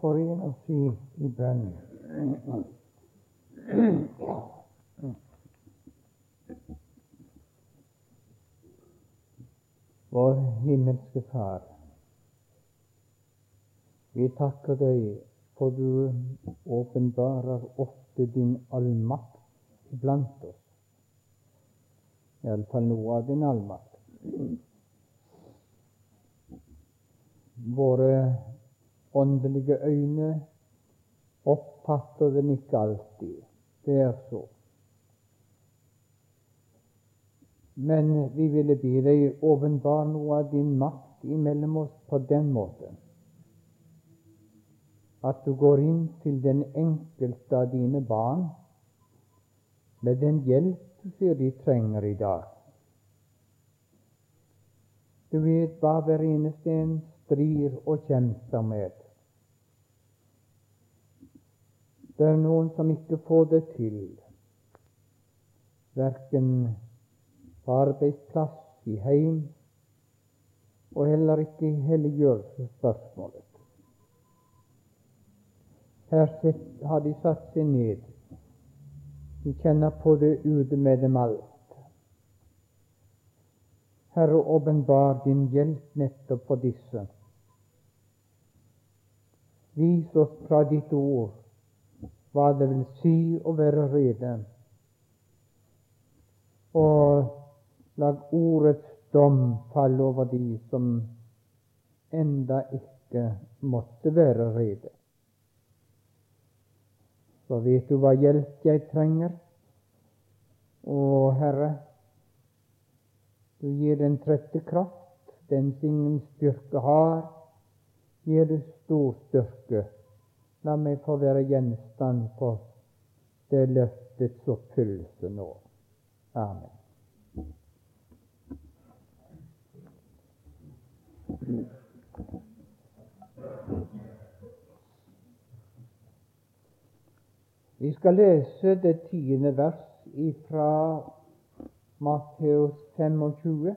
forene oss i, i bønn. Vår himmelske Far, vi takker deg for du åpenbarer ofte din allmakt iblant oss. Iallfall noe av din allmakt. Våre åndelige øyne oppfatter den ikke alltid. Det er så. Men vi ville be deg åpenbare noe av din makt imellom oss på den måten at du går inn til den enkelte av dine barn med den hjelp du ser de trenger i dag. Du vet hva hver eneste en strir og kjemper med. Det er noen som ikke får det til, verken på arbeidsplass, i heim, og heller ikke i helliggjørelsesspørsmålet. Her har de satt seg ned. De kjenner på det ute med dem alt. Herre, åpenbar din hjelp nettopp for disse. Vis oss fra ditt ord hva det vil si å være rede. Og la ordets dom falle over de som enda ikke måtte være rede. Så vet du hva hjelp jeg trenger. Å, Herre, du gir den trette kraft, den som ingen styrke har, gir du stor styrke. La meg få være gjenstand for det løftets oppfyllelse nå. Amen. Vi skal lese det tiende vers fra Matteus 25,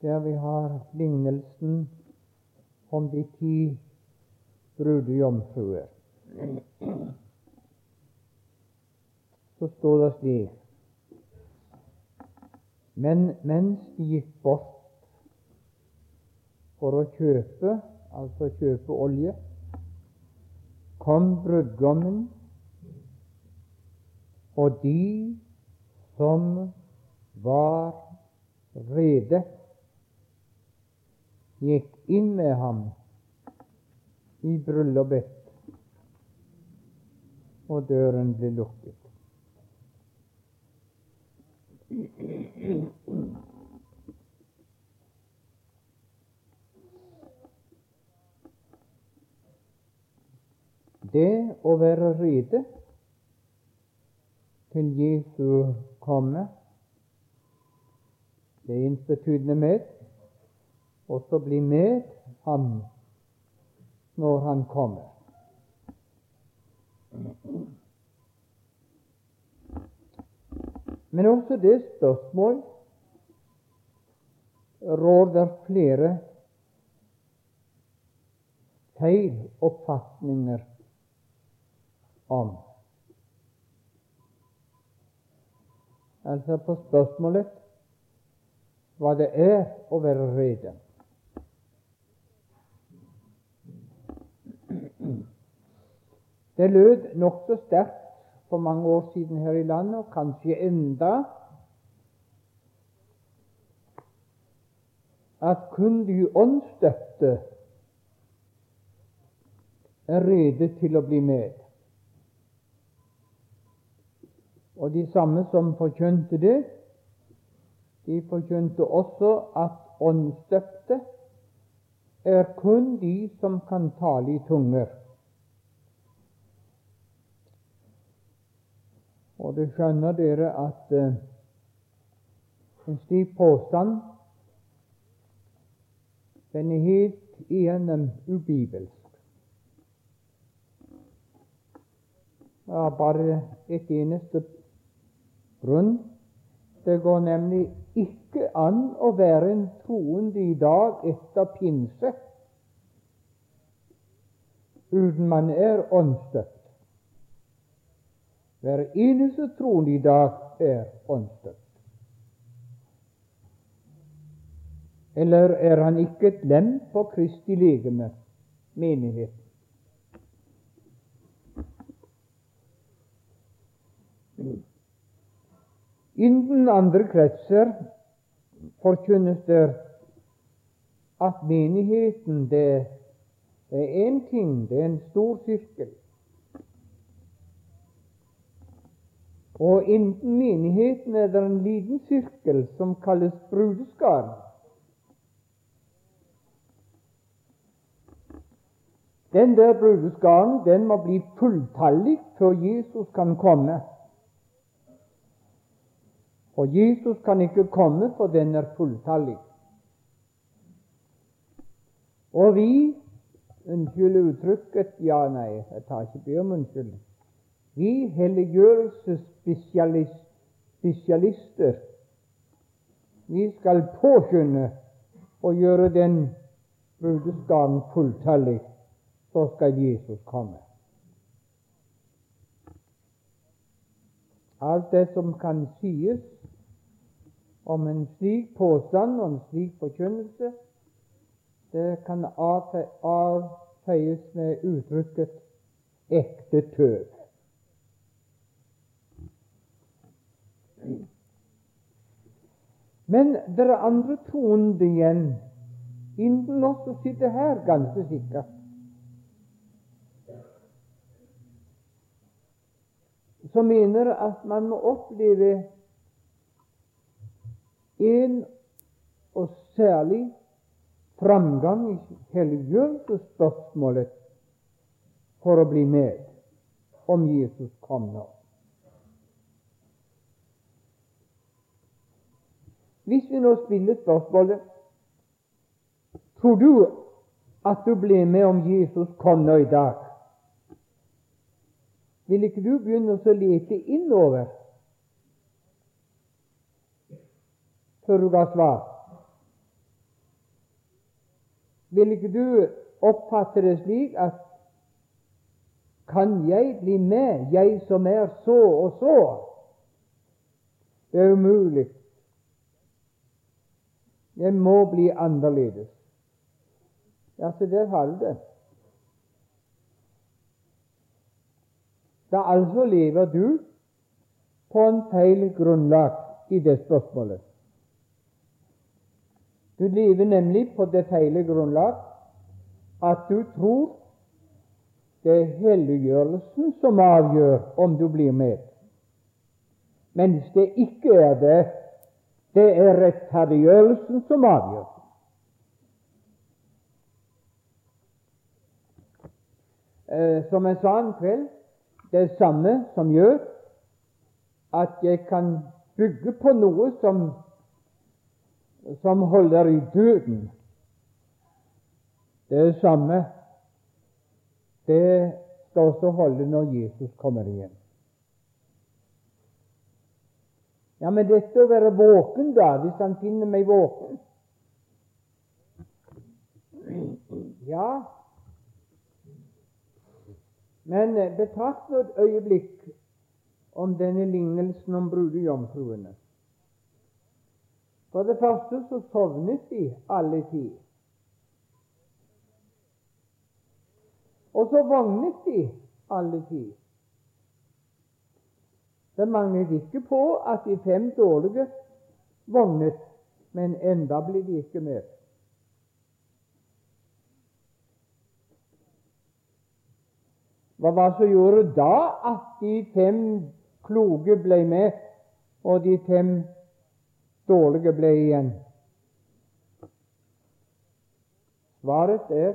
der vi har lignelsen om de ti brudejomfruer. Så står det slik Men mens de gikk bort for å kjøpe, altså kjøpe olje, kom brudgommen, og de som var rede, gikk inn med ham i bryllupet, og døren ble lukket. Det å være rede til Jesu komme, det er ensbetydende med også bli med ham når han kommer. Men også det spørsmål råder flere feil oppfatninger om. Altså på spørsmålet hva det er å være rede. Det lød nokså sterkt for mange år siden her i landet, og kanskje enda, at kun de åndsdøpte er rede til å bli med. Og de samme som forkynte det, de forkynte også at åndsdøpte er kun de som kan tale i tunger. Og det skjønner dere at eh, en slik påstand den er helt igjennom ubibelsk. Det er bare et eneste grunn. Det går nemlig ikke an å være en troende i dag etter pinse uten man er åndsdøpt. Hver eneste troende i dag er åndsdøpt. Eller er han ikke et lem på Kristi legeme, menighet? Innen andre kretser forkynnes det at menigheten det er én ting, det er en stor sirkel. Og innen menigheten er det en liten sirkel som kalles brudeskaren. Den der brudeskaren den må bli fulltallig før Jesus kan komme. Og Jesus kan ikke komme, for den er fulltallig. Og vi Unnskyld uttrykket. Ja, nei, jeg tar ikke be om unnskyldning. Vi helliggjørelsesspesialister, vi skal påskynde å gjøre den brudeskaren fulltallig så skal Jesus komme. Alt det som kan sies om en slik påstand og en slik forkynnelse, det kan avfeies med uttrykket 'ekte tøv'. Men det er andre troende igjen, innen oss som sitter her, ganske sikkert, som mener at man må oppleve en og særlig framgang i helliggjørelsesspørsmålet for å bli med om Jesus kom nå. Hvis vi nå spiller spørsmålet Tror du at du ble med om Jesus kom nå i dag? Vil ikke du begynne å lete innover før du ga svar? Vil ikke du oppfatte det slik at kan jeg bli med, jeg som er så og så? Det er umulig. Jeg må bli annerledes. Ja, så der har du det. Da altså lever du på en feil grunnlag i det spørsmålet. Du lever nemlig på det feile grunnlag at du tror det er helliggjørelsen som avgjør om du blir med, mens det ikke er det. Det er rettferdiggjørelsen som avgjør. Eh, som jeg sa en kveld, det er samme som gjør at jeg kan bygge på noe som, som holder i døden. Det er det samme. Det skal også holde når Jesus kommer igjen. Ja, men dette å være våken, da, hvis han finner meg våken Ja, men eh, betrakt nå et øyeblikk om denne lignelsen om brudejomfruene. For det første så sovnet de alle ti. Og så vognet de alle ti. Det manglet ikke på at de fem dårlige vognet, men enda ble de ikke med. Hva var det som gjorde da at de fem kloke ble med, og de fem dårlige ble igjen? Svaret er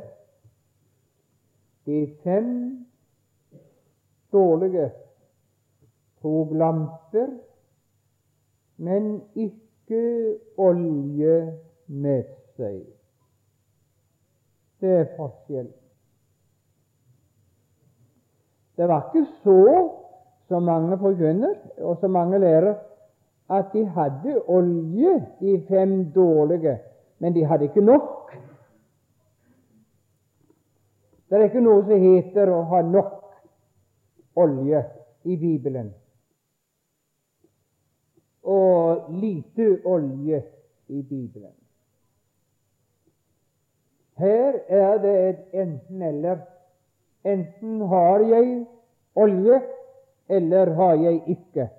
de fem dårlige tok lamper, men ikke olje med seg. Det er forskjell. Det var ikke så, som mange forkynner og som mange lærer, at de hadde olje, de fem dårlige, men de hadde ikke nok. Det er ikke noe som heter å ha nok olje i Bibelen og lite olje i Bibelen. Her er det et enten-eller. Enten har jeg olje, eller har jeg ikke.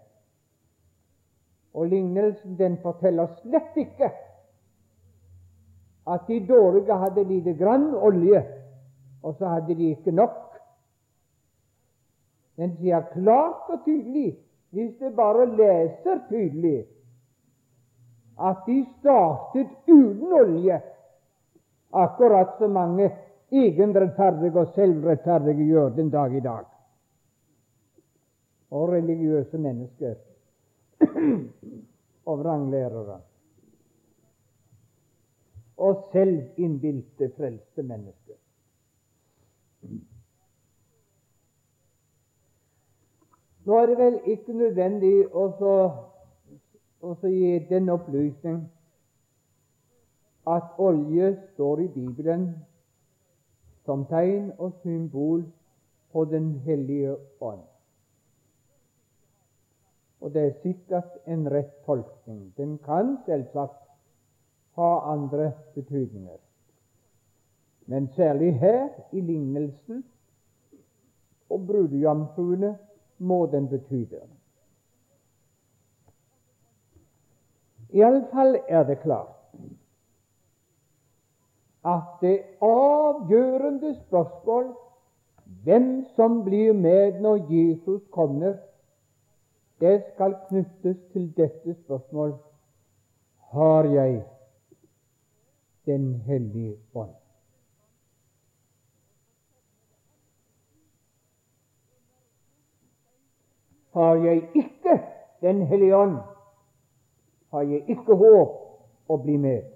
Og lignelsen den forteller slett ikke at de dårlige hadde lite grann olje, og så hadde de ikke nok. Den sier klart og tydelig, hvis du bare leser tydelig, at de startet uten olje, akkurat som mange egenrettferdige og selvrettferdige gjør den dag i dag. Og religiøse mennesker og vranglærere. Og selvinnbilte, frelste mennesker. Nå er det vel ikke nødvendig å gi den opplysning at olje står i Bibelen som tegn og symbol på Den hellige ånd. Og det er sikkert en rett tolkning. Den kan selvsagt ha andre betydninger. Men særlig her i lignelsen om brudejomfruene må den betyde. Iallfall er det klart at det avgjørende spørsmål hvem som blir med når Jesus kommer, det skal knyttes til dette spørsmål har jeg Den hellige ånd. Har jeg ikke Den hellige ånd, har jeg ikke håp å bli med.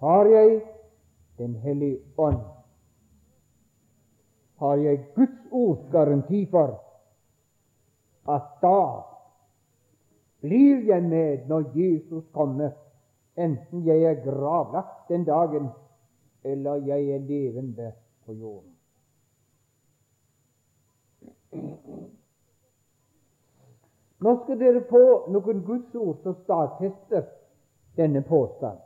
Har jeg Den hellige ånd, har jeg Guds ords garanti for at da blir jeg med når Jesus kommer, enten jeg er gravlagt den dagen eller jeg er levende på jorden. Nå skal dere få noen Guds ord som stadfester denne påstand.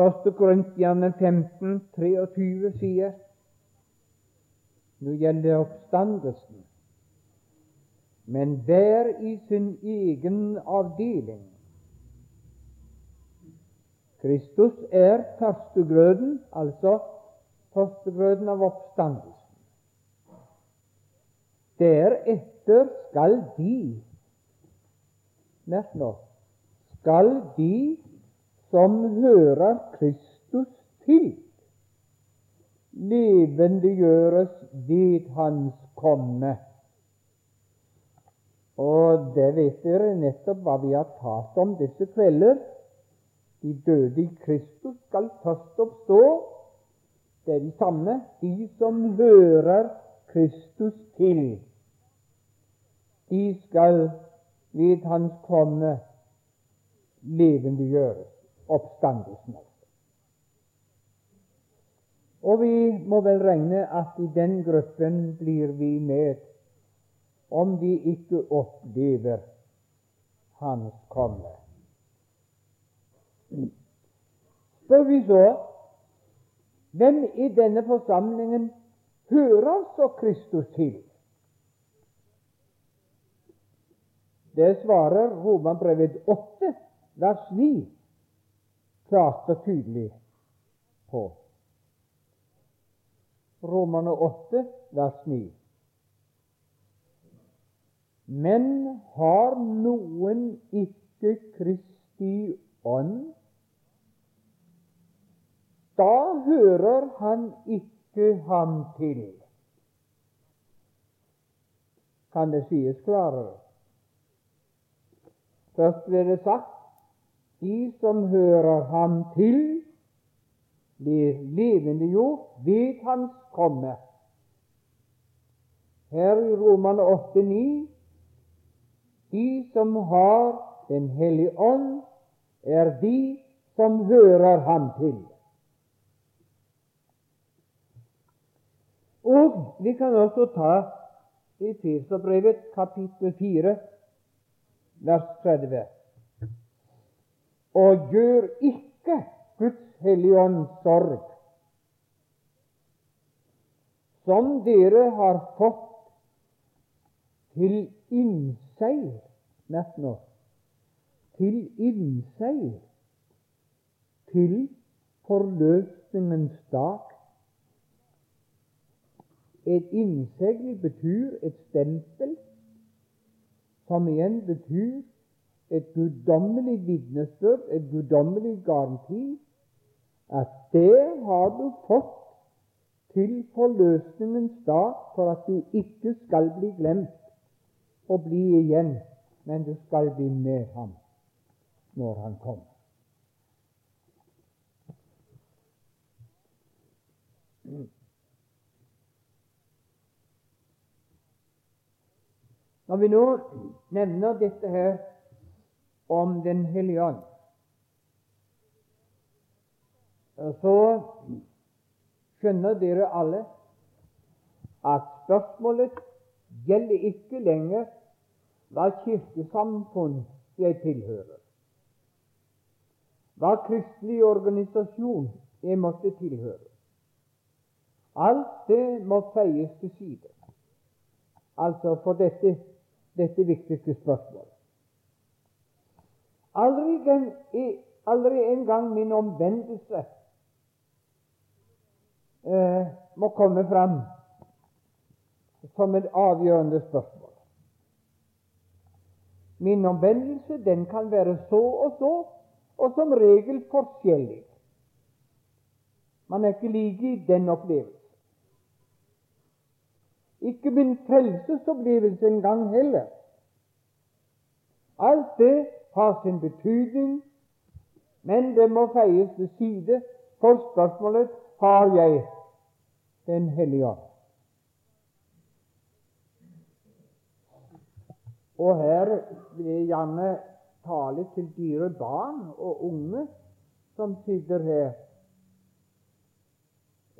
1. Korintiane 15, 23 sier Nå gjelder oppstandelsen, men hver i sin egen avdeling. Kristus er førstegrøden, altså førstegrøden av oppstandelsen. Deretter skal de Merk nå skal de som hører Kristus til, levendegjøres ved Hans komme. Og det vet dere nettopp hva vi har talt om disse kvelder. De døde i Kristus skal først oppstå. Det er de samme, de som hører Kristus til. De skal ved Hans komme levendegjøres, oppstandelsen. Og vi må vel regne at i den gruppen blir vi med om vi ikke opplever Hans komme. Spør vi så hvem i denne forsamlingen hører så Kristus til? Det svarer Romanbrevet 8, vers 9, klart og tydelig på. Romane 8, vers 9. Men har noen ikke Kristi ånd, da hører han ikke ham til. Kan det sies klarere? Først ble det sagt de som hører ham til, blir levendegjort ved hans komme. Her i Roman 8,9 de som har Den hellige ånd, er de som hører ham til. Og vi kan også ta i Feserbrevet kapittel 4, vers 30. Og gjør ikke Guds hellige ånd sorg, som dere har fått til innseil Merk nå til innseil til forløsningens dag. Et innsegl betyr et stempel, som igjen betyr et guddommelig vitnesbyrd, et guddommelig garanti, at det har du fått til forløsningens dag for at du ikke skal bli glemt og bli igjen, men du skal bli med ham når han kommer. Når vi nå nevner dette her om Den hellige ånd, så skjønner dere alle at spørsmålet gjelder ikke lenger hva kirkesamfunn jeg tilhører, hva kristelig organisasjon jeg måtte tilhøre. Alt det må feies til side, altså for dette, dette viktigste spørsmålet. Aldri, aldri engang min omvendelse eh, må komme fram som et avgjørende spørsmål. Min omvendelse den kan være så og så, og som regel forskjellig. Man er ikke like i den opplevelse. Ikke min frelsesopplevelse engang heller. Alt det har sin betydning, men det må feies til side for spørsmålet har jeg Den hellige ånd. Og her vil jeg gjerne tale til dyre barn og unge som sitter her.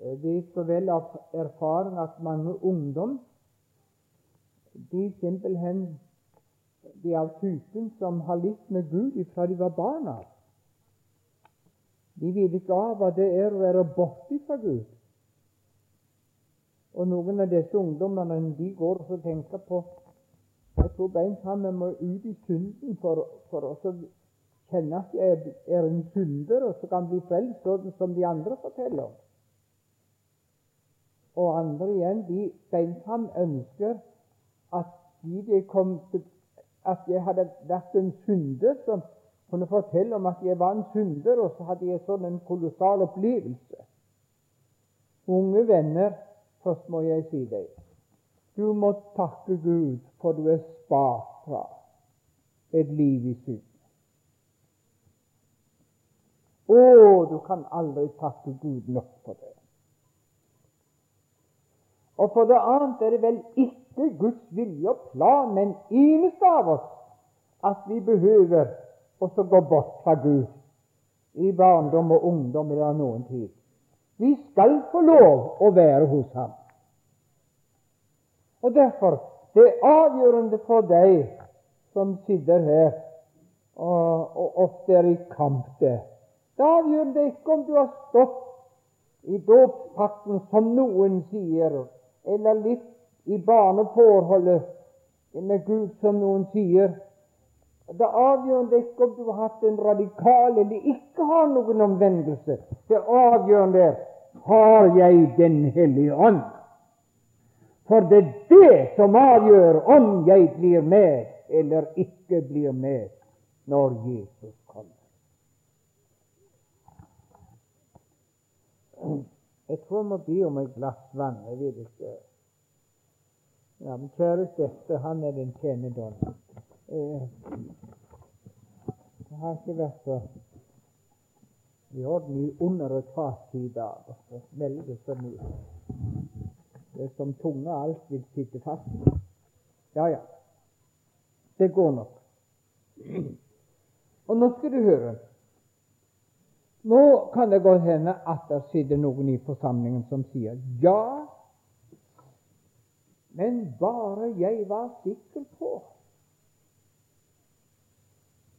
Jeg er så vel av erfaring at mange ungdom de simpelthen de av typen som har litt med Gud fra de var barna. De vet ikke av hva det er å være borte fra Gud. Og noen av disse ungdommene de går og tenker på jeg tror beint fram jeg må ut i synden for, for å kjenne at jeg er en synder, og så kan bli frelst, sånn som de andre forteller. Og andre igjen, de fram ønsker at de, kom at jeg hadde vært en synder som kunne fortelle om at jeg var en synder, og så hadde jeg sånn en kolossal opplevelse. Unge venner, først må jeg si deg, du må takke Gud for du er spart fra et liv i synd. Å, du kan aldri takke Gud nok for det. Og for det annet er det vel ikke Guds vilje og plan, men eneste av oss at vi behøver å gå bort fra Gud i barndom og ungdom eller noen tid. Vi skal få lov å være hos Ham. Og Derfor det er avgjørende for deg som sitter her og, og ofte er i kamp der. Det er avgjørende ikke om du har stått i dåpspakten, som noen sier, eller litt i barneforholdet med Gud, som noen sier. Det avgjørende er ikke om du har hatt en radikal eller ikke har noen omvendelse. Det avgjørende er har jeg Den hellige ånd. For det er det som avgjør om jeg blir med eller ikke blir med når Jesus kommer. Jeg tror jeg må be om et glass vann. Jeg vet ikke ja, men kjære dette, han er din tjenerdom. Eh, det har ikke vært så i orden i under et fat i dag, og smeller så mye. Det er som tunga alt vil sitte fast. Ja, ja. Det går nok. Og nå skal du høre. Nå kan det godt hende at det sitter noen i forsamlingen som sier ja, Men bare jeg var sikker på,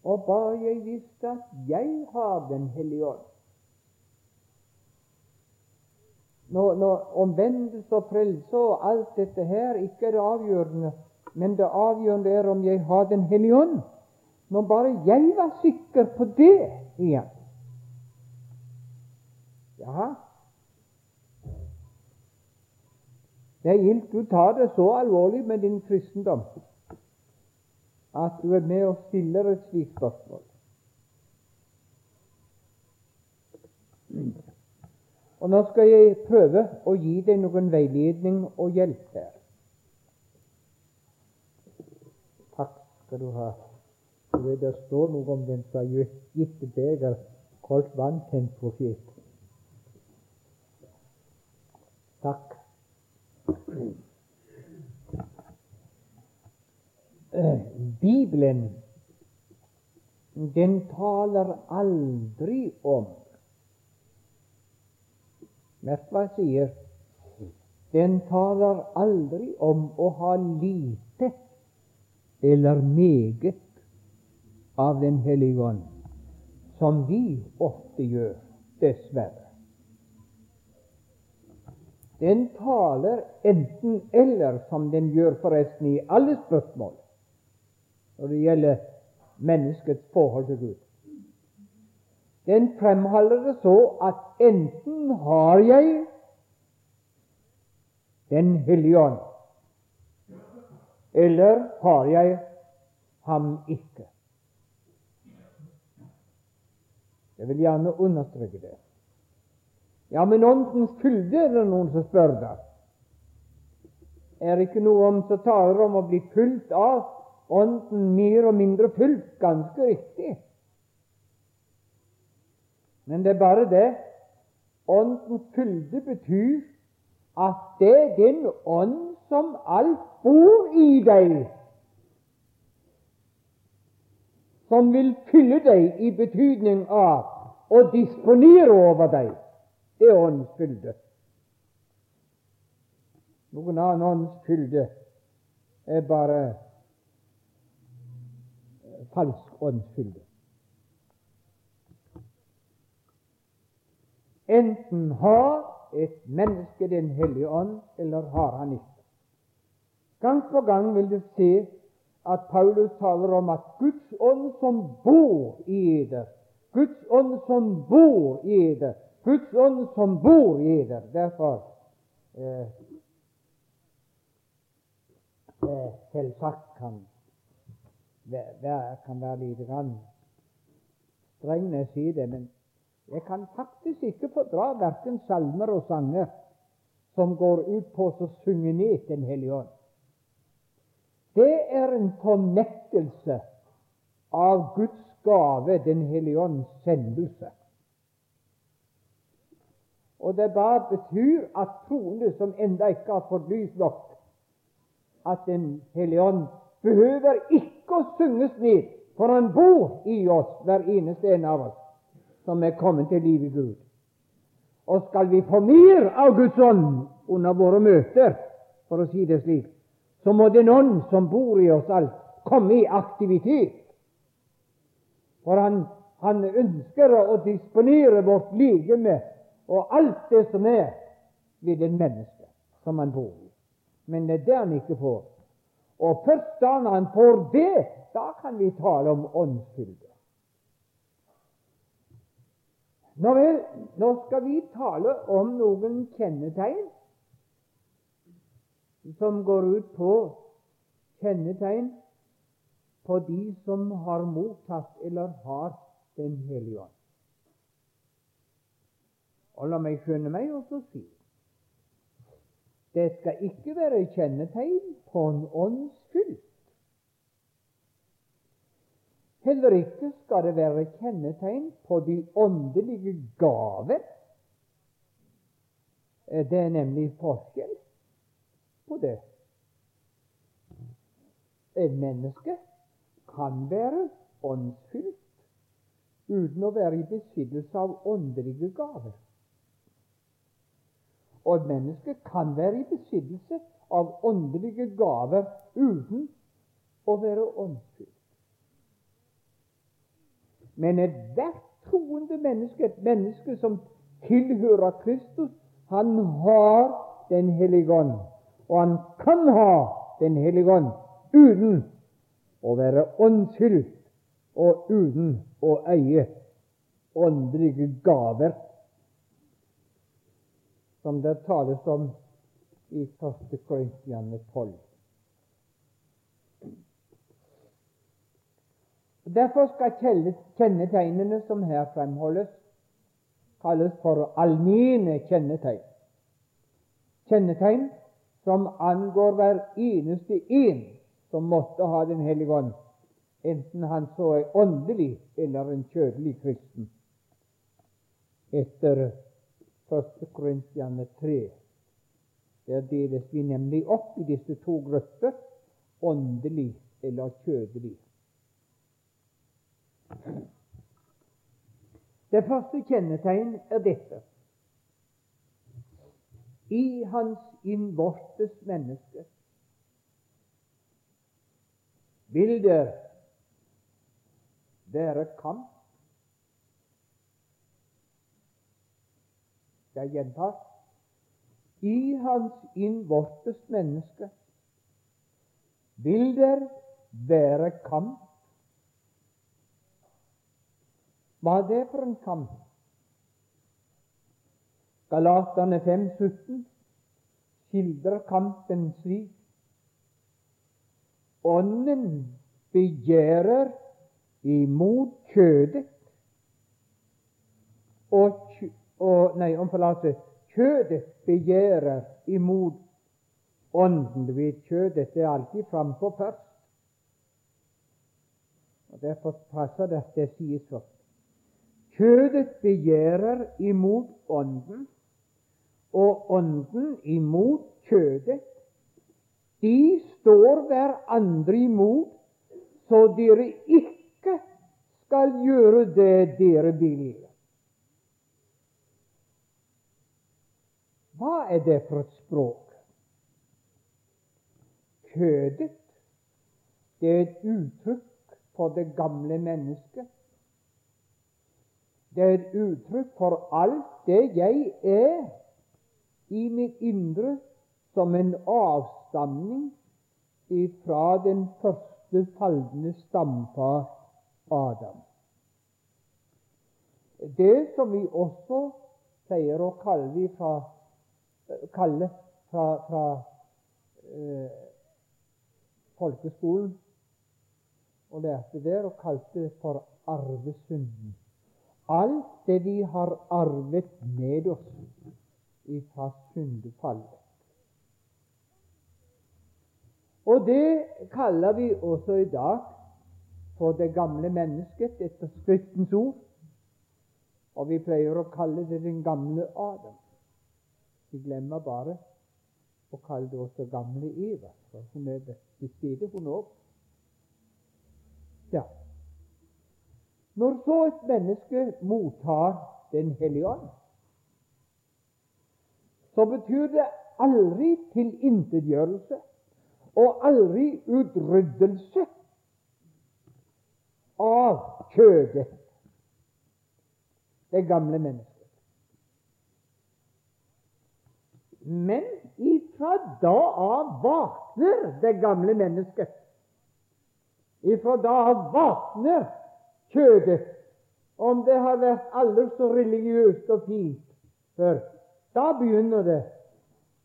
og bare jeg visste at jeg har Den hellige ånd når, når omvendelse og frelse og alt dette her ikke er det avgjørende, men det avgjørende er om jeg har Den hellige ånd. Når bare jeg var sikker på det igjen Ja, det er gildt du tar det så alvorlig med din kristendom at du er med og stiller et slikt spørsmål. Og Nå skal jeg prøve å gi deg noen veiledning og hjelp her. Takk skal du ha. Du vet, Det står noe om den som har gitt beger koldt vann til en profet. Takk. Bibelen, den taler aldri om Merk hva jeg sier. Den taler aldri om å ha lite eller meget av Den hellige ånd, som vi ofte gjør, dessverre. Den taler enten-eller, som den gjør forresten i alle spørsmål når det gjelder menneskets forhold til Gud. Den fremholder det så at enten har jeg Den hellige ånd, eller har jeg ham ikke. Jeg vil gjerne understreke det. Ja, men åndens fylde, er det noen som spør da. Er det ikke noe om som taler om å bli fylt av ånden mer og mindre fylt? Ganske riktig. Men det er bare det Åndens fylde betyr at det er den ånd som alt bor i deg, som vil fylle deg i betydning av å disponere over deg. Er åndsfylde. Noen annen åndsfylde er bare falsk åndsfylde. Enten har et menneske Den hellige ånd, eller har han ikke. Gang på gang vil du se at Paulus taler om at Guds ånd som bor i eder, Guds ånd som bor i eder, Guds ånd som bor i dere. Derfor eh, eh, selvsagt kan være, kan være lite grann streng når jeg sier det, men jeg kan faktisk ikke fordra verken salmer og sanger som går ut på å synge ned Den hellige ånd. Det er en fornektelse av Guds gave, Den hellige ånds sendelse. Og det bare betyr at troende som enda ikke har fått lys nok, at Den hellige ånd behøver ikke å synges ned, for han bor i oss, hver eneste en av oss som er kommet til liv i Gud. Og skal vi få mer av Guds ånd under våre møter, for å si det slik, så må den ånd som bor i oss alt, komme i aktivitet. For han, han ønsker å disponere vårt legeme og alt det som er ved en menneske som han bor i. Men det er det han ikke får. Og først da han får det, da kan vi tale om åndsfylde. Nå vel, nå skal vi tale om noen kjennetegn som går ut på kjennetegn på de som har mottatt eller har Den hellige ånd. Og la meg skjønne meg og så si det skal ikke være kjennetegn på en åndsfylt Heller ikke skal det være kjennetegn på de åndelige gaver. Eh, det er nemlig forskjell på det. Et menneske kan være åndsfylt uten å være i besittelse av åndelige gaver. Og et menneske kan være i besittelse av åndelige gaver uten å være åndsfylt. Men ethvert troende menneske, et menneske som tilhører Kristus, han har Den hellige ånd. Og han kan ha Den hellige ånd uten å være åndsfylt og uten å eie åndelige gaver som det tales om i 1. Korintiane 12. Derfor skal kjennetegnene som her fremholdes, kalles for allmenne kjennetegn. Kjennetegn som angår hver eneste en som måtte ha Den hellige ånd, enten han så er åndelig eller en kjødelig kristen. Etter 1. Korintiane 3. Der deles vi nemlig opp i disse to grupper åndelig eller kjødelig. Det første kjennetegn er dette. I hans innvortes menneske vil det være kamp Jeg gjentar i hans innvortes menneske vil der være kamp. Hva er det for en kamp? Galaterne 5,17 skildrer kampen slik. Ånden begjærer imot kjødet, og og, nei, om Kjødet begjærer imot ånden. Du vet, kjødet er alltid frampå først. Og Derfor passer det at det sies først. Kjødet begjærer imot ånden, og ånden imot kjødet. De står hverandre imot, så dere ikke skal gjøre det dere vil. Hva er det for et språk? Kjødet, det er et uttrykk for det gamle mennesket. Det er et uttrykk for alt det jeg er i mitt indre som en avstamning ifra den første falne stamfar Adam. Det som vi også pleier å kalle vi fra kalle fra, fra eh, folkeskolen og lærte der, og kalte det for arvesynden. Alt det vi har arvet med oss fra syndefallet. Og det kaller vi også i dag for det gamle mennesket etter Skriftens ord. Og vi pleier å kalle det den gamle Adam. Vi glemmer bare å kalle det også gamle Eva, for hun er til stede, hun òg. Ja. Når så et menneske mottar Den hellige ånd, så betyr det aldri tilintetgjørelse og aldri utryddelse av kjødet, det gamle mennesket. Men ifra da av våkner det gamle mennesket. Ifra da av våkner kjødet, om det har vært aldri så religiøst og fint før. Da begynner det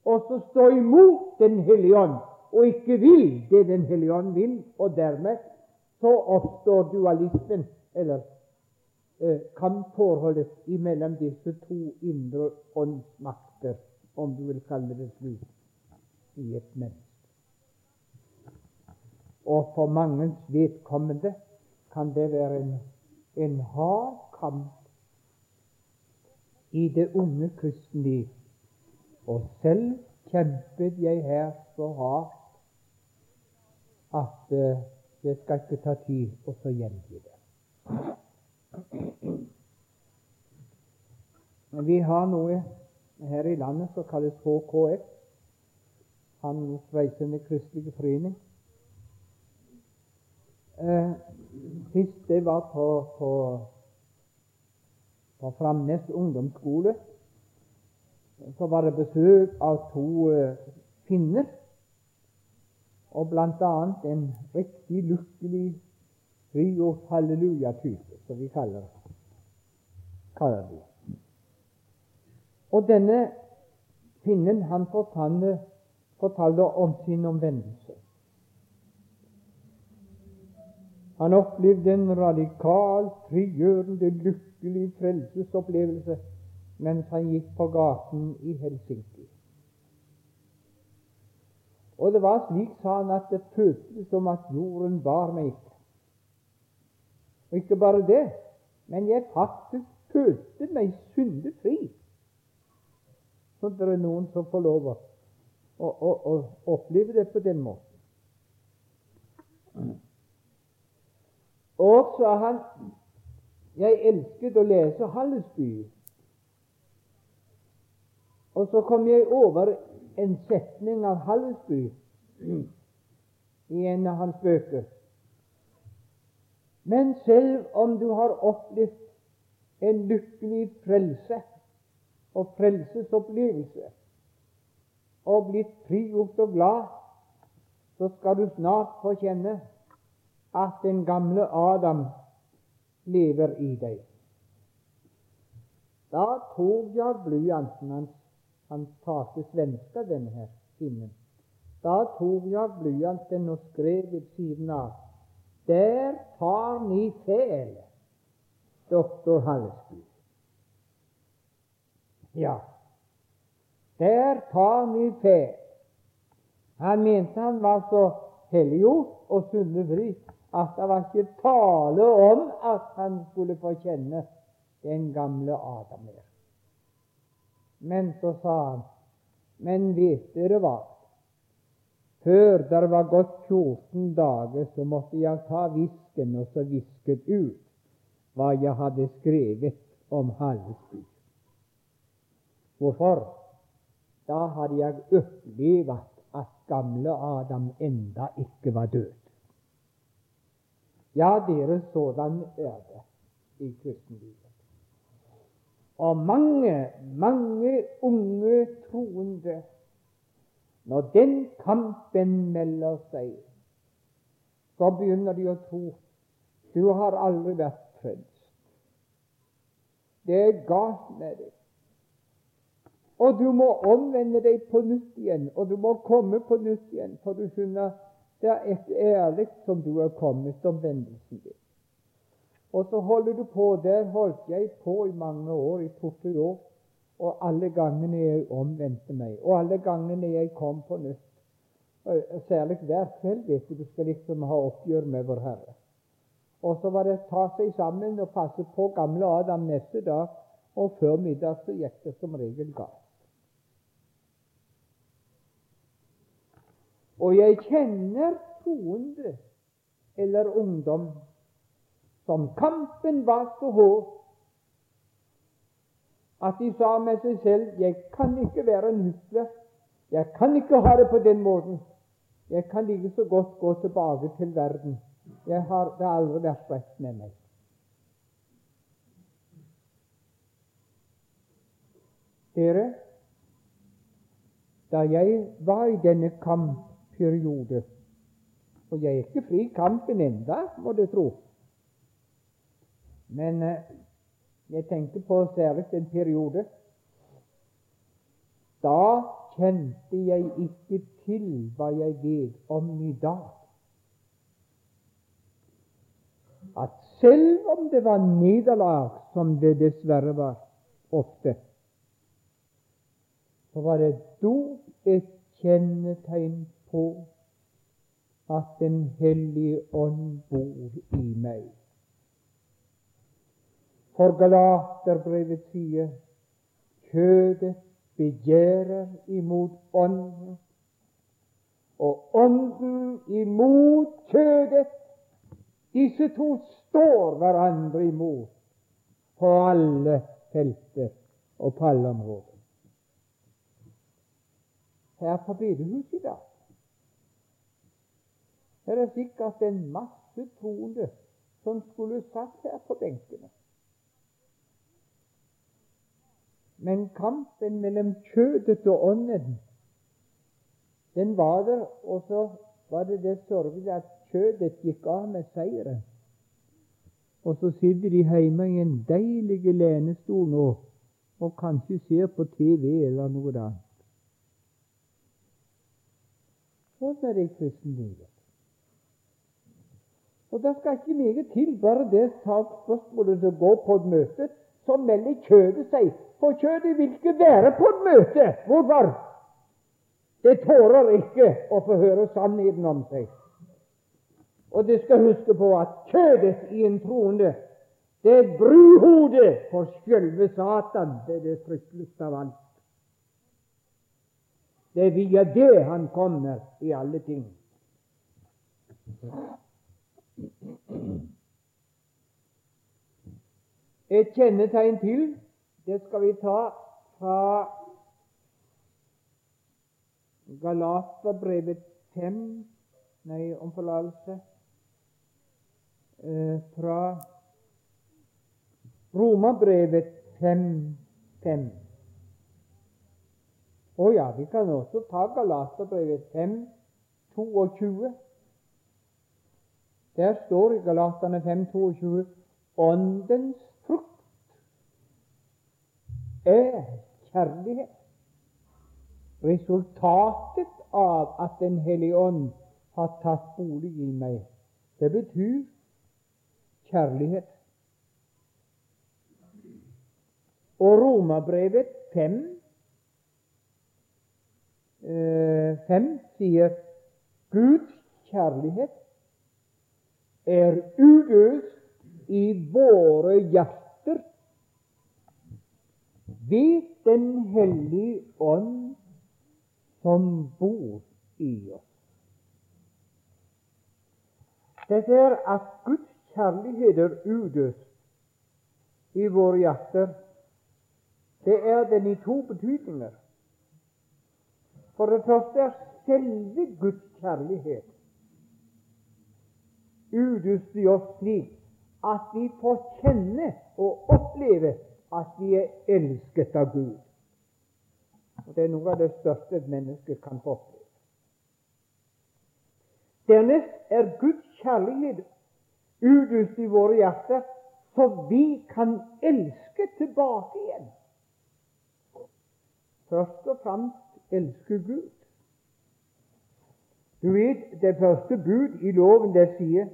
å stå imot Den hellige ånd og ikke vil det Den hellige ånd vil, og dermed så oppstår dualismen, eller eh, kampforholdet mellom disse to indre åndsmakter om du vil kalle det slik, i et menneske. Og for mangens vedkommende kan det være en, en hard kamp i det unge kristenliv. Og selv kjempet jeg her så hardt at det skal ikke ta tid å så gjengi det. Men vi har noe her i landet som kalles HKF, Hans Reisende Kristelige Forening. Eh, sist det var på, på, på Framnes ungdomsskole, så var det besøk av to eh, finner, og annet en riktig lykkelig frigjort halleluja-type, som vi kaller, kaller det. Og denne finnen han fortalte, fortalte om sin omvendelse. Han opplevde en radikal, frigjørende, lykkelig frelsesopplevelse mens han gikk på gaten i Helsinki. Og det var slik, sa han, at det føltes som at jorden bar meg ikke. Og ikke bare det, men jeg faktisk følte meg syndefri. Så det er noen som får lov å, å, å, oppleve det på den måten. Og sa han jeg elsket å lese Hallesby. Og så kom jeg over en setning av Hallesby i en av hans bøker. Men selv om du har opplevd en lykkelig frelse og frelsesopplevelse og blitt frigjort og glad, så skal du snart få kjenne at den gamle Adam lever i deg. Da tok jeg blyanten hans Han talte svenska, denne her kvinnen. Da tok jeg blyanten og skrev ved siden av Der tar ni fel, doktor Hallesby. Ja, der tar ni fe. Han mente han var så helliggjort og sunnefri at det var ikke tale om at han skulle få kjenne den gamle Adam mer. Men så sa han, men vet dere hva? Før det var gått 14 dager, så måtte jeg ta visken og så visket ut hva jeg hadde skrevet om Hallesby. Hvorfor? Da hadde jeg opplevd at gamle Adam enda ikke var død. Ja, dere, sådan er det i kristenlivet. Og mange, mange unge troende, når den kampen melder seg, så begynner de å tro du har aldri vært frelst. Det er galt med deg. Og du må omvende deg på nytt igjen, og du må komme på nytt igjen, for du skjønner det er et ærlig som du er kommet, omvendelsen din. Og så holder du på. Der holdt jeg på i mange år, i to-tre år, og alle gangene jeg omvendte meg, og alle gangene jeg kom på nytt. Særlig hver kveld, du, du skal liksom ha oppgjør med Vår Herre. Og så var det å ta seg sammen og passe på gamle Adam neste dag, og før middag så gikk det som regel galt. Og jeg kjenner troende eller ungdom som kampen var så hård at de sa med seg selv 'Jeg kan ikke være en husle. Jeg kan ikke ha det på den måten. Jeg kan like så godt gå tilbake til verden. Jeg har, det aldri vært rett med meg.' Dere, da jeg var i denne kamp periode. Og jeg er ikke fri kampen enda, må du tro. Men eh, jeg tenker på særlig en periode. Da kjente jeg ikke til hva jeg vet om i dag. At selv om det var nederlag, som det dessverre var ofte, så var det dop et kjennetegn på at Den hellige ånd bor i meg. For Galaterbrevet sier kjødet begjærer imot ånden, og ånden imot kjødet. Disse to står hverandre imot på alle felter og på alle områder. her på bedehuset i dag. Er sikkert en masse troende som skulle satt her på benkene. Men kampen mellom kjødet og ånden, den var der, og så var det det sørgelige at kjødet gikk av med seieren. Og så sitter de hjemme i en deilig lenestol nå og kanskje ser på TV eller noe annet. Sånn er det i kristenlivet. Og det skal ikke mye til, bare det spørsmålet som går på et møte, så melder kjødet seg. For kjødet vil ikke være på et møte. Hvorfor? Det tåler ikke å få høre sannheten om seg. Og det skal huske på at kjødet i en troende det er bruhodet for sjølve Satan. Det er det frykteligste av alt. Det er via det han kommer i alle ting. Et kjennetegn til, det skal vi ta fra Galaterbrevet 5 Nei, om forlatelse. Eh, fra Romabrevet 5.5. Å ja, vi kan også ta Galaterbrevet 5.22. Der står i Galaterne 5.22 Åndens frukt er kjærlighet. Resultatet av at Den hellige ånd har tatt bolig i meg, det betyr kjærlighet. Og Romerbrevet 5, 5 eh, sier Guds kjærlighet er utøst i våre hjerter ved Den hellige ånd som bor i oss. Dette er at Guds kjærlighet er utøst i våre hjerter. Det er den i to betydninger. For det første er selve Guds kjærlighet utøst i oss slik at vi får kjenne og oppleve at vi er elsket av Gud. Og Det er noe av det største et menneske kan få oppleve. Dernest er Guds kjærlighet utøst i våre hjerter, så vi kan elske tilbake igjen. Først og fremst elske Gud. Du vet, det første bud i loven det sier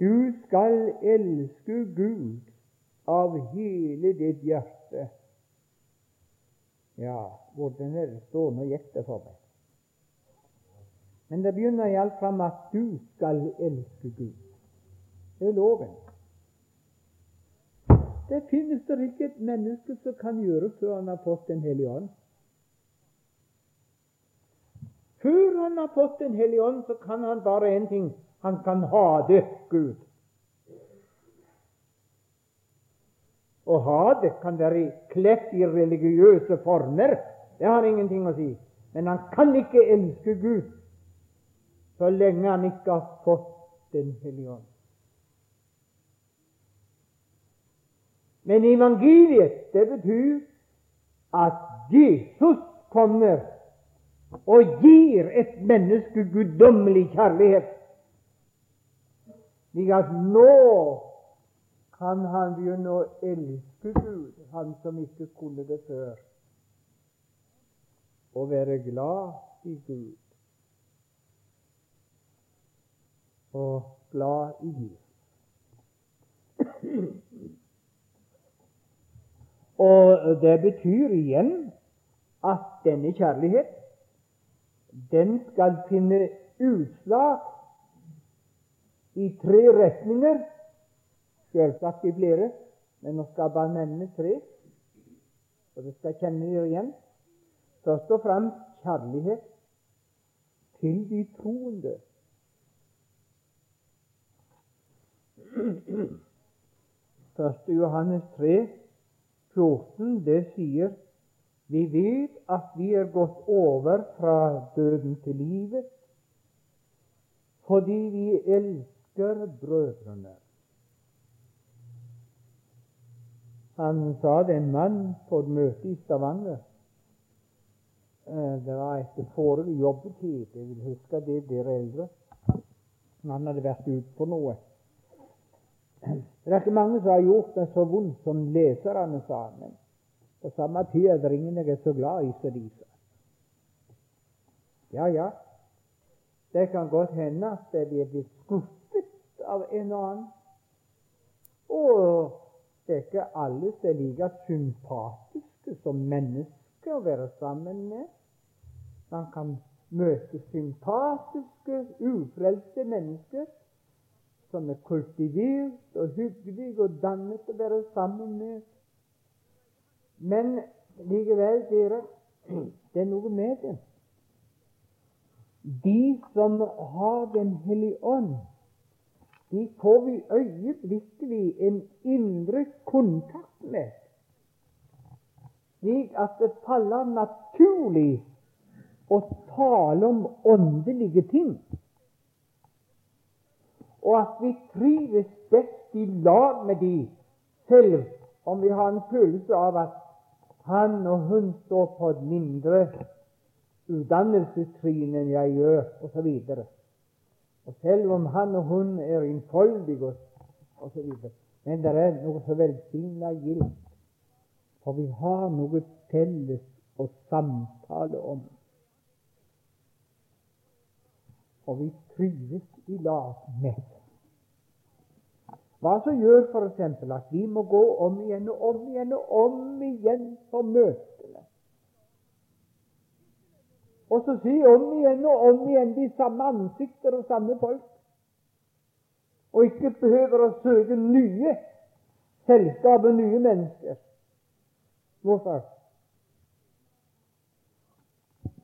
du skal elske Gud av hele ditt hjerte. Ja, hvordan er det stående og gjette for meg? Men det begynner iallfall med at du skal elske Gud. Det er loven. Det finnes det ikke et menneske som kan gjøre før han har fått Den hellige ånd. Før han har fått Den hellige ånd, så kan han bare én ting han kan hate Gud. Å hate kan være kledt i religiøse former. Det har ingenting å si. Men han kan ikke elske Gud så lenge han ikke har fått Den hellige ånd. Men evangeliet, det betyr at Jesus kommer og gir et menneske guddommelig kjærlighet. Slik at nå kan han begynne å elske Gud, han som ikke kunne det før, og være glad i Gud. og glad i Gud. Og det betyr igjen at denne kjærlighet, den skal finne utslag i tre retninger. Selvsagt i flere, men nå skal jeg bare nevne tre, og det skal kjenne dere igjen. Først og fremst kjærlighet til de troende. Første Johannes 3, 14, det sier Vi vet at vi er gått over fra døden til livet fordi vi elsker brødrene. Han sa det en mann på et møte i Stavanger. Eh, det var etter forrige jobbetid. Jeg vil huske det, dere eldre. Han hadde vært ute på noe. Det er ikke mange som har gjort det så vondt som leserne, sa. Men på samme det jeg er så glad i som de. Ja, ja, det kan godt hende at de er blitt skuffet av en og annen. Og det er ikke alle som er like sympatiske som mennesker å være sammen med. Man kan møte sympatiske, ufrelste mennesker som er kultivert og hyggelige og dannet å være sammen med. Men likevel, dere, det er noe med det. De som har Den hellige ånd, de får vi øyeblikkelig en indre kontakt med, slik at det faller naturlig å tale om åndelige ting, og at vi trives best i lag med de, selv om vi har en følelse av at han og hun står på et mindre utdannelsestrinn enn jeg gjør, osv. Og selv om han og hun er innfoldige osv. Men det er noe så velsigna gildt, for vi har noe felles å samtale om. Og vi trives i lag med Hva som gjør f.eks. at vi må gå om igjen og om igjen og om igjen på møtene og så si om igjen og om igjen de samme ansikter og samme folk. Og ikke behøver å søke nye selskap og nye mennesker. Hvorfor?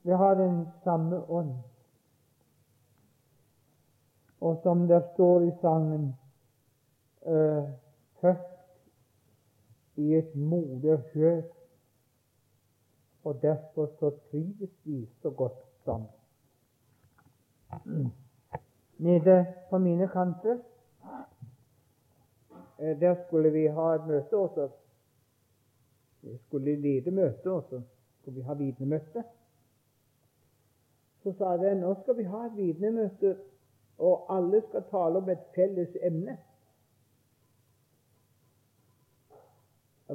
Vi har den samme ånd. Og som det står i sangen uh, Født i et moderskjøt og derfor så trives vi så godt sammen. Nede på mine kanter eh, der skulle vi ha et møte også. Vi skulle lede møte også. Skulle vi ha vitnemøte. Så sa de nå skal vi ha et vitnemøte, og alle skal tale om et felles emne.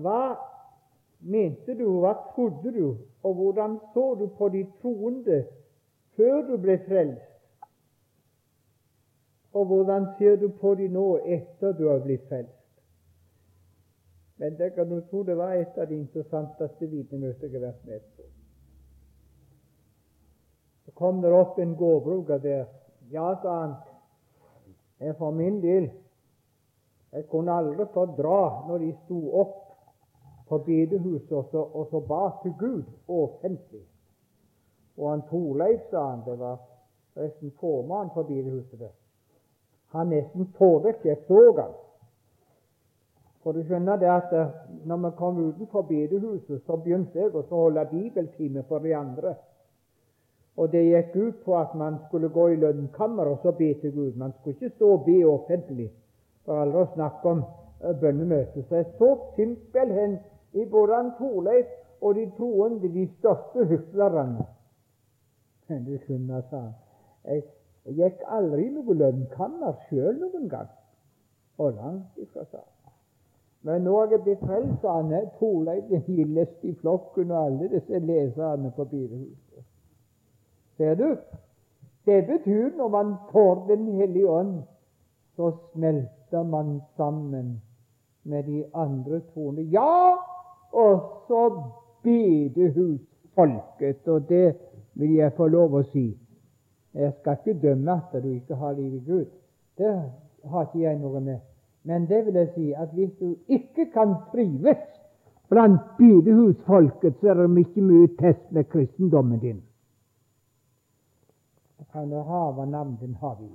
Hva mente du, hva trodde du, og hvordan så du på de troende før du ble frelst? Og hvordan ser du på de nå etter du har blitt frelst? Men det kan du tro det var et av de interessanteste vitnemøtene jeg har vært med på. Så kom det opp en gårdbruker der. Ja, sa han, jeg for min del jeg kunne aldri fordra når de sto opp på bedehuset og så, og så ba til Gud offentlig. Og han Torleif, sa han, det var forresten formannen for bedehuset der, han nesten vekk. Jeg så han. For du skjønner det at eh, når vi kom utenfor bedehuset, så begynte jeg å holde bibeltime for de andre. Og det gikk ut på at man skulle gå i lønnkammer og så be til Gud. Man skulle ikke stå og be offentlig, for aldri å snakke om eh, bønnemøte. Så jeg så simpelthen i han Torleif og de troende de største hyklerne. Du skjønner, sa han, jeg, gikk aldri i noe lønnkammer sjøl noen gang. Og langt ifra, sa han. Men nå er jeg blitt frelst, sa han. Torleif den gildeste i flokken og alle disse leserne på bedehuset. Ser du? Det betyr når man får Den hellige ånd, så smelter man sammen med de andre troende. Ja, og så bedehusfolket, og det vil jeg få lov å si. Jeg skal ikke dømme at du ikke har liv i Gud. Det har ikke jeg noe med. Men det vil jeg si at hvis du ikke kan trives blant bedehusfolket, så er det mye mye test med kristendommen din. Kan du ha hva navn din har vi?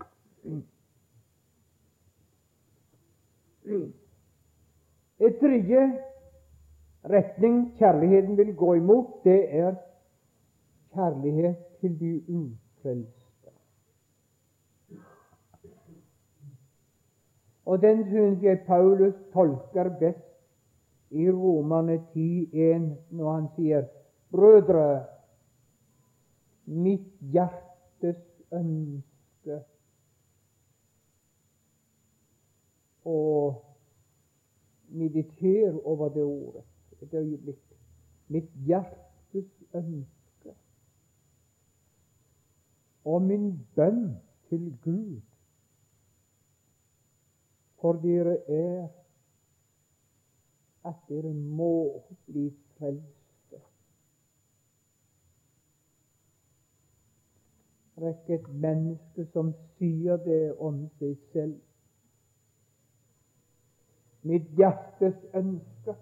Et tredje retning kjærligheten vil gå imot, det er kjærlighet til de ufrelste. Og den syns jeg Paulus tolker best i Romane 10,1 når han sier Brødre, mitt hjertes ønske og mediter over det ordet et øyeblikk. Mitt hjertes ønske og min bønn til Gud for dere er at dere må bli frelste. Det er ikke et menneske som sier det om seg selv. Mitt hjertes ønske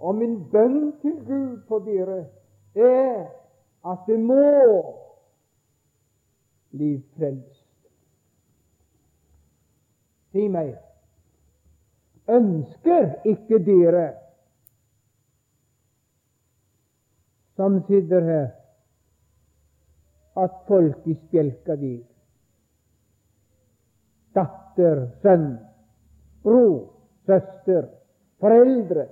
og min bønn til Gud for dere er at det må bli frelst. Si meg, ønsker ikke dere som sitter her, at folk i Spjelkavik, datter, sønn, bror, søster, foreldre,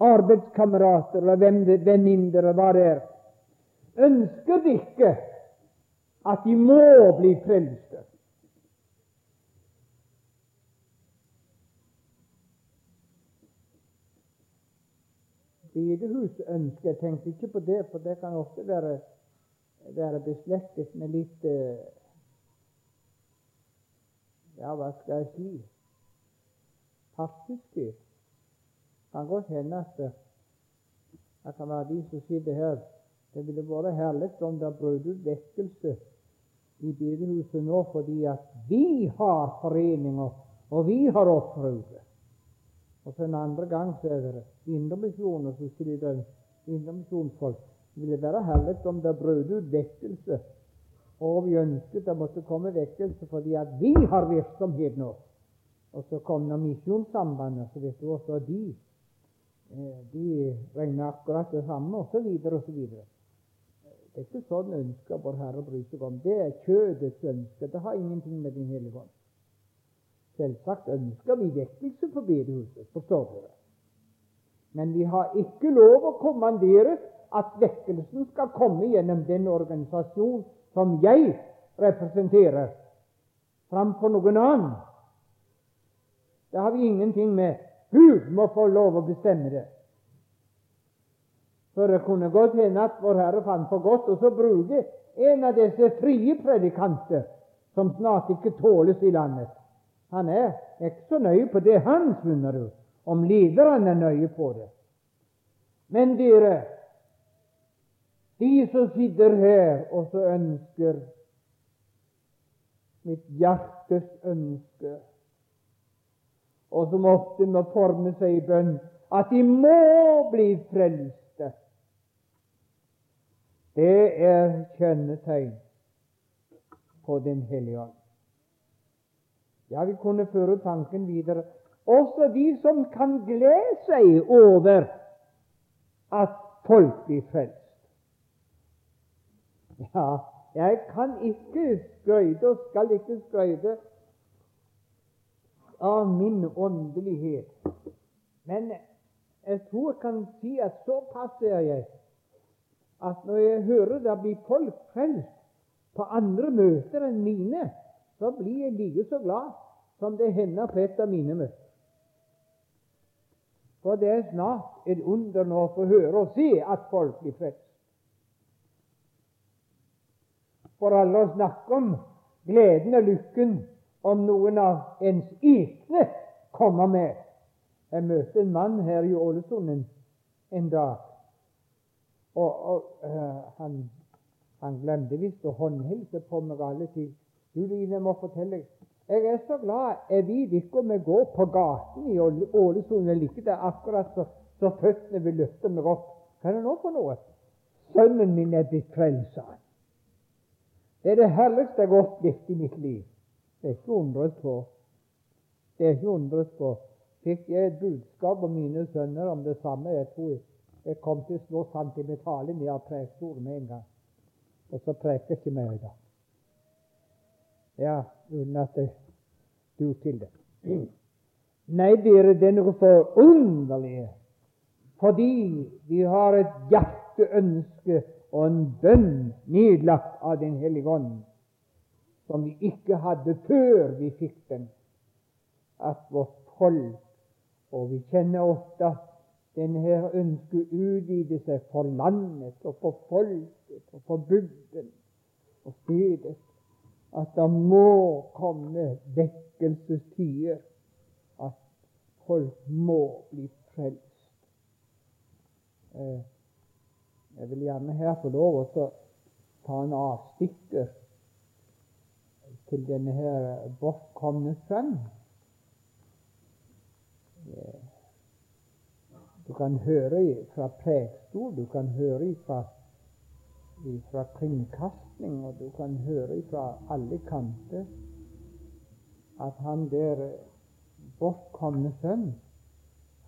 arbeidskamerater eller venninner eller hva det er, ønsker de ikke at de må bli frelste. bedehusønske. Jeg tenkte ikke på det, for det kan ofte være, være beslektet med litt eh, Ja, hva skal jeg si Partiske. Kan godt hende at det, det kan være de som sitter her Det ville vært herlig om det brøt ut vekkelse i bedehuset nå fordi at vi har foreninger, og vi har opprøret. Og så en andre gang så er det indremisjon, som det indremisjonsfolk det ville være herlig om det brøt ut vekkelse, og vi ønsket det måtte komme vekkelse fordi at vi har virksomhet nå. Og så kom det Misjonssambandet, så vet du også de eh, de regner akkurat det samme, osv., osv. Det er ikke sånn ønsker vår Herre bryr seg om. Det er kjødets ønske. Det har ingenting med Den hellige ånd Selvsagt ønsker vi vekkelse på bedehuset, forstår dere. Men vi har ikke lov å kommandere at vekkelsen skal komme gjennom den organisasjon som jeg representerer, framfor noen annen. Det har vi ingenting med. Gud må få lov å bestemme det. For det kunne godt hende at Vår Herre fant for godt og så bruke en av disse frie predikanter som snart ikke tåles i landet. Han er ikke så nøye på det, han, skjønner du, om lederen er nøye på det. Men dere, de som sitter her og så ønsker mitt hjertes ønske, og som ofte må forme seg i bønn, at de må bli frelste. Det er kjennetegn på Den hellige ånd. Ja, vi kunne føre tanken videre. Også de som kan glede seg over at folk blir frelst. Ja, jeg kan ikke skryte og skal ikke skryte av min åndelighet. Men jeg tror jeg kan si at såpass er jeg at når jeg hører det blir folk frelst på andre møter enn mine, så blir jeg like så glad som det hender på et av mine møter. For det er snart et under nå å få høre og se at folk blir frelst. For alle å snakke om gleden og lykken om noen av ens egne kommer med. Jeg møtte en mann her i Ålesund en, en dag, og, og uh, han, han, glemte visst å håndhilse på meg alle tider. Du, Line, må fortelle jeg er så glad jeg vet ikke om jeg går på gaten i Ålesund eller ikke. Det er akkurat så, så føttene vil løfte meg opp. Hva er det nå for noe? Sønnen min er blitt frelst. Det er det herligste jeg har opplevd i mitt liv. Det er ikke undret på. Det er ikke undret på. fikk jeg et budskap om mine sønner om det samme. Jeg tror jeg kom til å slå sentimentalen ned av prekestolen med en gang. Og så preker ikke mer i dag. Ja, uten at jeg dur til det. Nei, dere, det er noe forunderlig. Fordi vi har et hjerteønske og en bønn nedlagt av Den hellige ånd som vi ikke hadde før vi fikk den. At vårt folk Og vi kjenner ofte denne ønsket utvide seg for landet og for folket og for bygden og stedet. At det må komme vekkelsestider. At folk må bli frelst. Eh, jeg vil gjerne her få lov å ta en avstikker til denne her bortkomne sønn. Du kan høre fra prekestol, du kan høre fra, fra kringkasting, og du kan høre fra alle kanter at han der bortkomne sønn,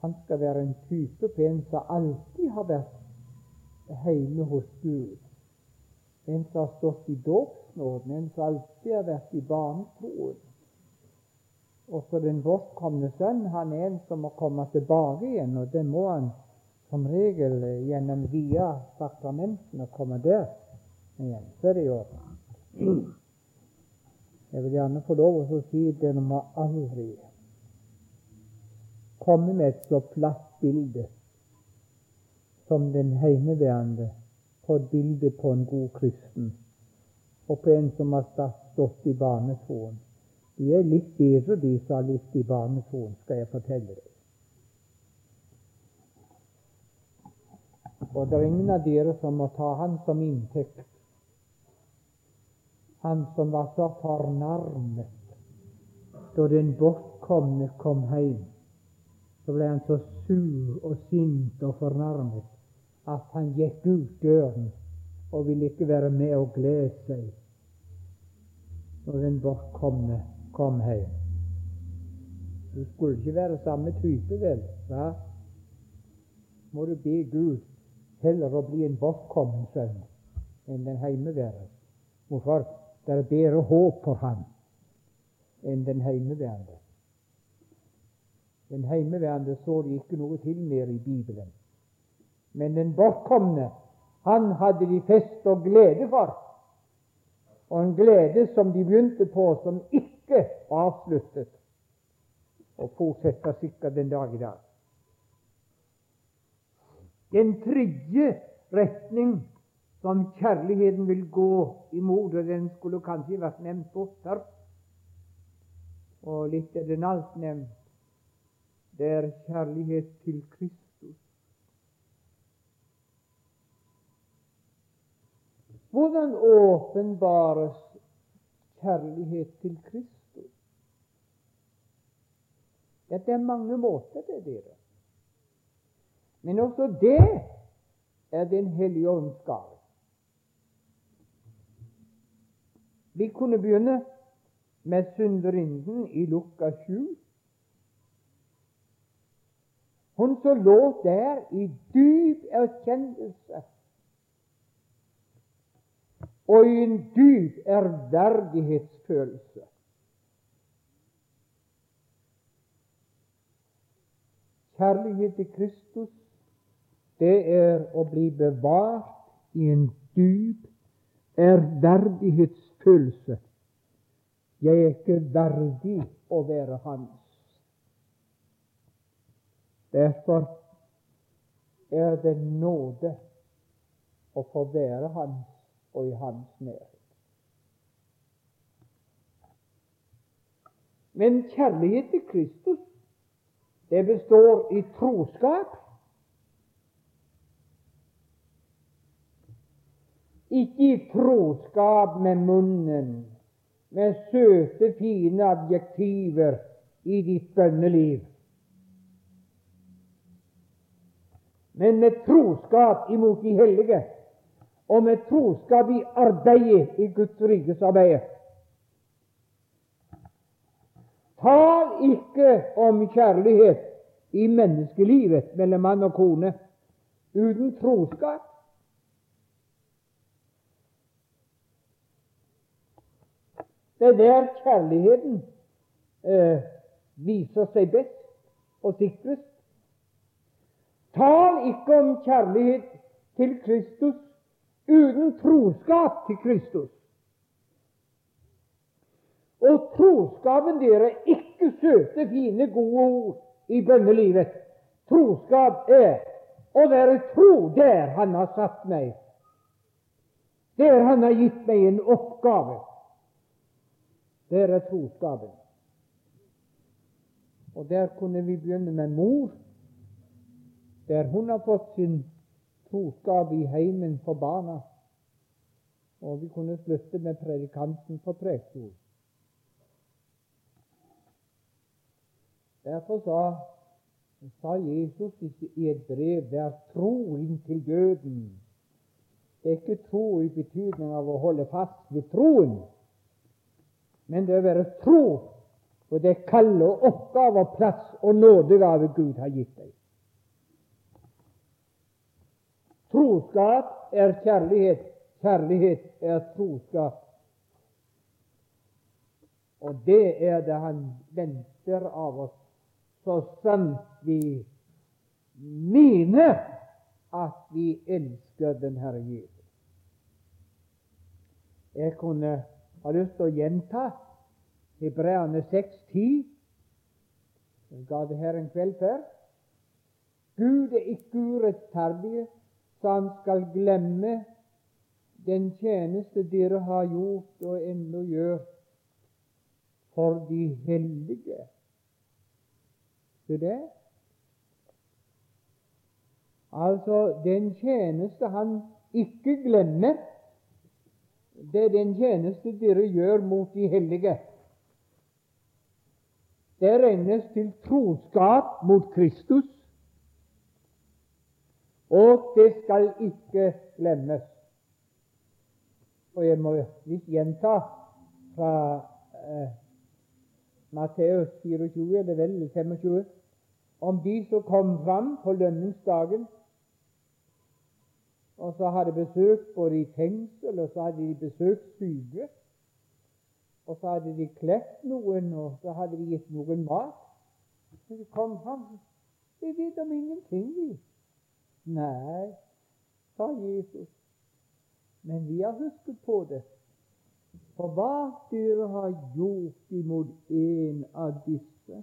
han skal være en type på en som alltid har vært hjemme hos Gud. En som har stått i dåpsnåden, en som alltid har vært i barnetroen. Også den bortkomne sønn han er en som må komme tilbake igjen, og det må han som regel gjennom via sakramentene komme der igjen. Så er det orden. Jeg vil gjerne få lov å si at dere må aldri komme med et så platt bilde som den heimeværende på et bilde på en god kristen, og på en som har stått i barnetroen. De er litt bedre, de som har litt i barnetroen, skal jeg fortelle deg. Og det er ingen av dere som må ta han som inntekt. Han som var så fornærmet da den bortkomne kom hjem. Så ble han så sur og sint og fornærmet at han gikk ut døren og vil ikke være med og glede seg når den bortkomne kom hjem. Du skulle ikke være samme type, vel? Hva? Må du be Gud heller å bli en bortkommen sønn enn den heimeværende. Hvorfor? Det er bedre håp for ham enn den heimeværende. Den heimeværende så de ikke noe til mer i Bibelen. Men den bortkomne, han hadde de fest og glede for. Og en glede som de begynte på, som ikke var avsluttet, og fortsetter sikkert den dag i dag. Den tredje retning som kjærligheten vil gå imot, og den skulle kanskje vært nevnt oftere, og litt er den alt nevnt, det er kjærlighet til Kristus. Hvordan åpenbares kjærlighet til Kristus? Ja, det er mange måter, det, dere. Men også det er Den hellige ånds gave. Vi kunne begynne med synderinnen i Lukka 7. Hun som lå der i dyp erkjennelse og i en dyp ærverdighetsfølelse. Kjærlighet til Kristus, det er å bli bevart i en dyp ærverdighetsfølelse. Jeg er ikke verdig å være hans. Derfor er det nåde å få være hans og i hans nærhet. Men kjærlighet til Kristus det består i troskap. Ikke i troskap med munnen, med søte, fine adjektiver i ditt bønneliv, men med troskap imot de hellige, og med troskap i arbeidet i Guds rikes arbeid. Tal ikke om kjærlighet i menneskelivet mellom mann og kone uten troskap. Det er der kjærligheten eh, viser seg best og sikrest. Tal ikke om kjærlighet til Kristus uten troskap til Kristus. Og troskapen dere er ikke søte, fine, gode ord i bønnelivet. Troskap er å være tro der Han har satt meg, der Han har gitt meg en oppgave. Der er troskapen. Og der kunne vi begynne med mor, der hun har fått sin troskap i heimen for barna. Og vi kunne slutte med predikanten på prekestolen. Derfor sa, sa Jesus i et brev 'vær tro inntil døden'. Det er ikke tro i betydning av å holde fast ved troen, men det er å være tro på det kall og oppgave plass og nådegave Gud har gitt deg. Troskap er kjærlighet. Kjærlighet er troskap. Og det er det Han venter av oss så sant vi mener at vi elsker den Herre Jesus. Jeg kunne ha lyst til å gjenta Hebreane 6,10. Jeg ga det her en kveld før. Gud er ikke urettferdig, han skal glemme den tjeneste dere har gjort og ennå gjør for de hellige. Se det? Altså, den tjeneste han ikke glemmer, det er den tjeneste dere gjør mot de hellige. Det regnes til troskap mot Kristus, og det skal ikke glemmes. Og jeg må litt gjenta fra eh, Matteus 24, eller vel 25 om de som kom fram på lønningsdagen, og så hadde besøkt både i fengsel, og så hadde de besøkt syke, og så hadde de klept noen, og så hadde de gitt noen mat. Så de kom fram. Vi vet om ingenting, vi. Nei, sa Jesus. Men vi har husket på det. For hva dere har gjort imot en av disse,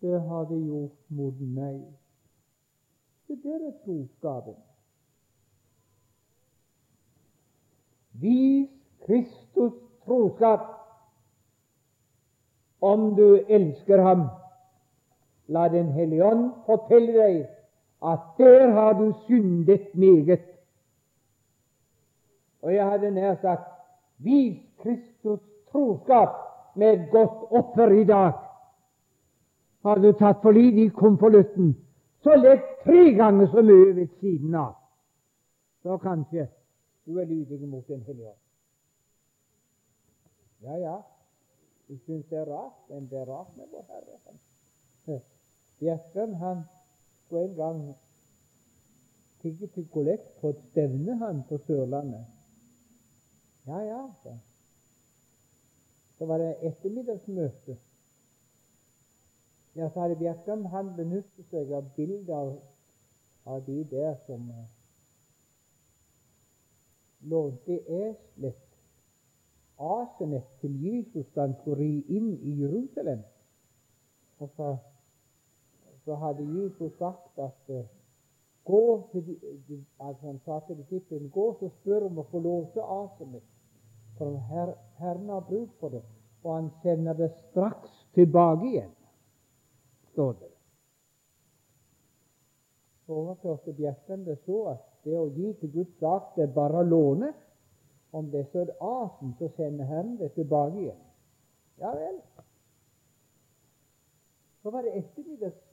det har de gjort mot meg. Så det er troskapen. Vis Kristus troskap om du elsker ham. La Den hellige ånd fortelle deg at der har du syndet meget. Og jeg hadde nær sagt vis Kristus troskap med et godt offer i dag. Har du tatt for lite i konvolutten, så legg tre ganger så mye ved siden av. Så kanskje du er lydig mot Den hellige. Ja, ja, du syns det er rart, men det er rart med vår Herre. Bjerkreim han skulle en gang tigge til kollekt på et stevne han på Sørlandet. Ja, ja, så. Så var det ettermiddagsmøte. Ja, så hadde Bjerkan han benyttet seg av bilder av, av de der som uh, lånte eselet, asenet, til Jesus da han skulle ri inn i Jerusalem. Og så, så hadde Jesus sagt at uh, gå til altså Han sa til disiplene gå og spør om å få låse asenet, for her, Herren har bruk for det, og han sender det straks tilbake igjen står det. Overførte det så at det å gi til Guds sak, det er bare å låne. Om det så er asen, så sender Herren det tilbake igjen. Ja vel. Så var det ettermiddagsmøte.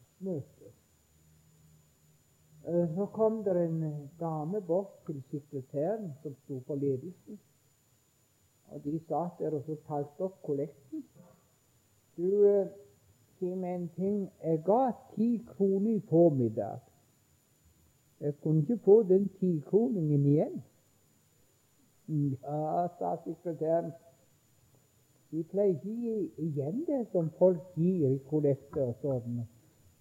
Eh, så kom det en dame bort til sekretæren som sto på ledelsen. Og De satt der og så talte opp kollekten. Du, eh, si meg en ting. Jeg ga ti kroner i formiddag. Jeg kunne ikke få den tikroningen igjen. Ja, sa sekretæren. De pleier ikke å gi igjen det som folk gir i kollekter og sånn.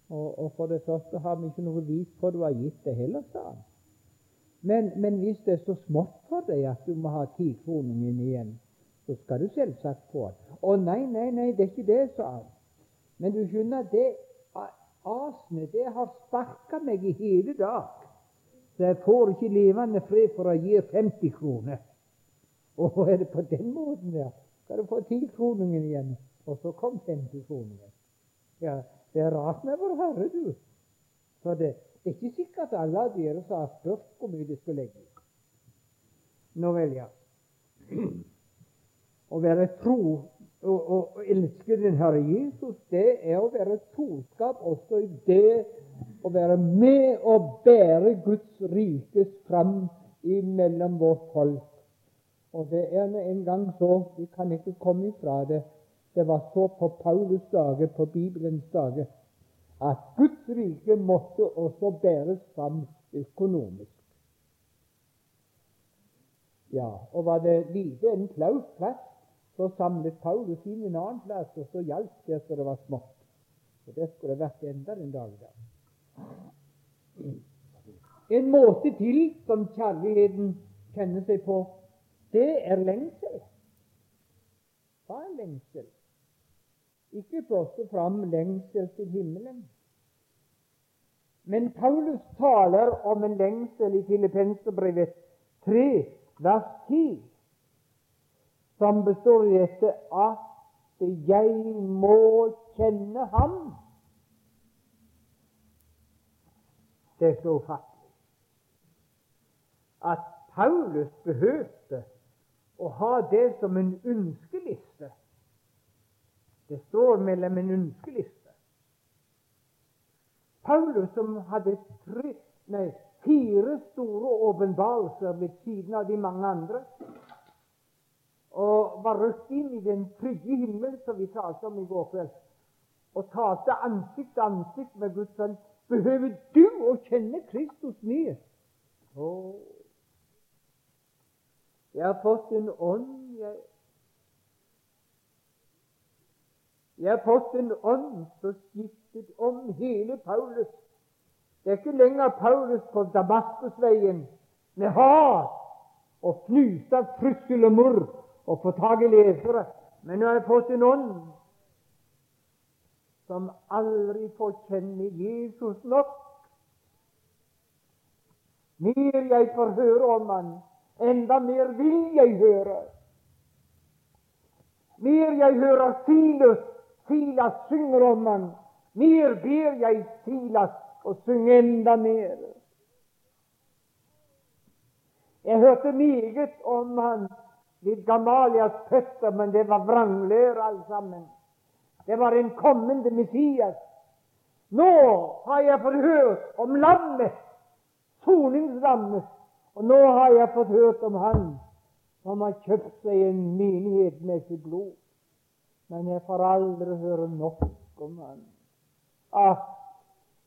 Og, og, for det første har vi ikke noe bevis på at du har gitt det heller, sa han. Men, men, hvis det er så smått for deg at du må ha tikroningen igjen, så skal du selvsagt få den. Å nei, nei, nei, det er ikke det, sa han. Men du skjønner, det asenet, det har sparka meg i hele dag. Så jeg får ikke levende fred for å gi 50 kroner. Og er det på den måten der, skal du få tikroningen igjen. Og så kom 50 kroner. Ja, det er rart med vår Herre, du. For det, er ikke sikkert alle av dere som har spurt hvor mye de skal legge. Nå vel, ja. Å være tro og, og, elske den Herre Jesus, det er å være troskap også i det å være med og bære Guds rikes fram imellom vårt folk. Og det er nå en gang så, vi kan ikke komme ifra det, det var så på Paulus dager, på Bibelens dager, at Guds rike måtte også bæres fram økonomisk. Ja, og var det lite en klaus plass, så samlet Paulus inn en annen plass, og så hjalp det så det var smått. Og det skulle vært enda en dag der. En måte til som kjærligheten kjenner seg på, det er lengsel. Hva er lengsel? Ikke først og fram lengsel til himmelen. Men Paulus taler om en lengsel i Filippenserbrevet 3, vers 10, som består i dette at jeg må kjenne ham. Det er så ufattelig at Paulus behøvde å ha det som en ønskeliste. Det står mellom en ønskeliste. Paulus, som hadde tre, nei, fire store åpenbarelser ved siden av de mange andre, og var rødt inn i den trygge himmelen som vi talte om i går kveld, og talte ansikt til ansikt med Guds sønn, behøver du å kjenne Kristus mye? Jeg har fått en ånd jeg, jeg har fått en ånd som skiftet om hele Paulus. Det er ikke lenger Paulus på Damaskusveien med hat og fnuse av trussel og murr og få tak i lesere. Men nå har jeg fått en ånd som aldri får kjenne Jesus nok. Mer jeg får høre om han, Enda mer vil jeg høre. Mer jeg hører Silas, Silas synger om han, mer ber jeg Silas å synge enda mer. Jeg hørte meget om han ved Gamalias føtter, men det var vranglør alt sammen. Det var en kommende Messias. Nå har jeg fått hørt om lammet, soningslammet, og nå har jeg fått hørt om han som har kjøpt seg en menighet med sitt blod. Men jeg får aldri høre nok om han. At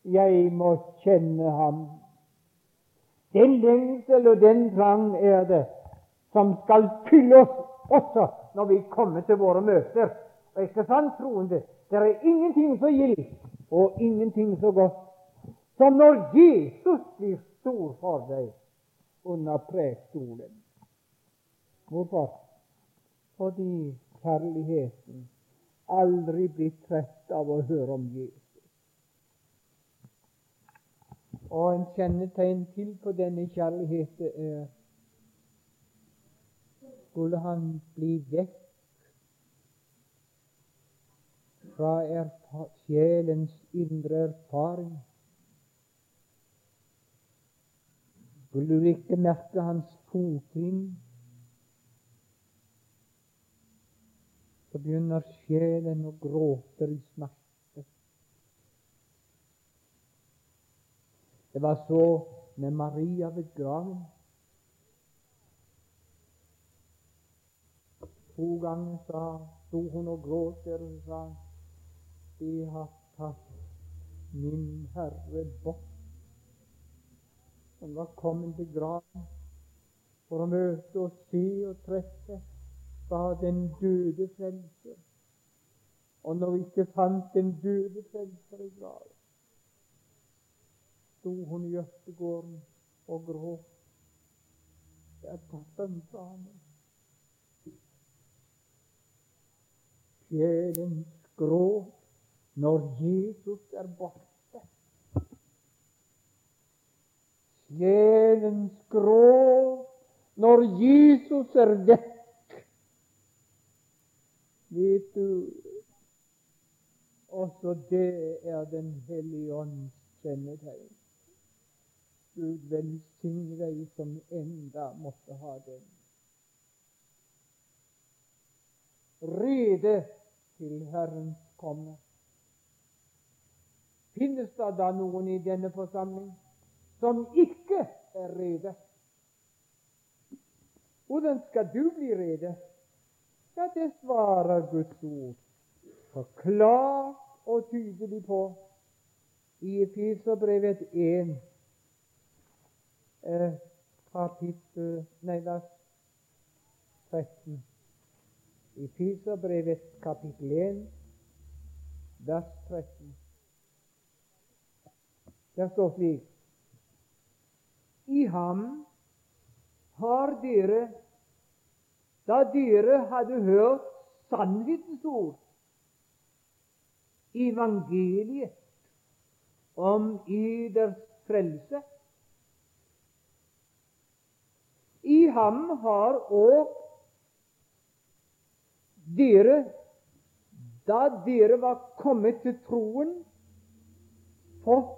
jeg må kjenne ham. Den lengsel og den trang er det som skal fylle oss også når vi kommer til våre møter. Og ikke sant, troende? Det er ingenting så gildt og ingenting så godt som når Jesus blir stor for deg under prekestolen. Hvorfor? Fordi kjærligheten aldri blitt trett av å høre om Jesus. Og en kjennetegn til på denne kjærligheten er Skulle han bli vekk fra sjelens indre erfaring Skulle du ikke merke hans fottrinn, begynner sjelen å gråte i smerte. Det var så med Maria ved graven. To ganger sa, sto hun og gråt der og sa de har tatt min Herre bort. Hun var kommet til graven for å møte og se og treffe fra den døde frelser. Og når vi ikke fant den døde frelser i graven, sto hun i gjødstegården og gråt. Det er datteren, sa henne. Sjelens gråt når Jesus er borte. Sjelens gråt når Jesus er vekk. Vet du, også det er Den hellige ånds kjennetegn. Gud velsigne deg som enda måtte ha den. Rede til Herrens komme. Finnes det da noen i denne forsamling som ikke er rede? Hvordan skal du bli rede? Ja, det svarer Guds ord forklart og tydelig på i Efeserbrevet 1 eh, kapittel Nei, vers 13. I Fiserbrevet kapittel 1, vers 13. Der står slik I ham har dere, da dere hadde hørt sannhetens ord, evangeliet om eders frelse, I ham har òg dere, da dere var kommet til troen, fått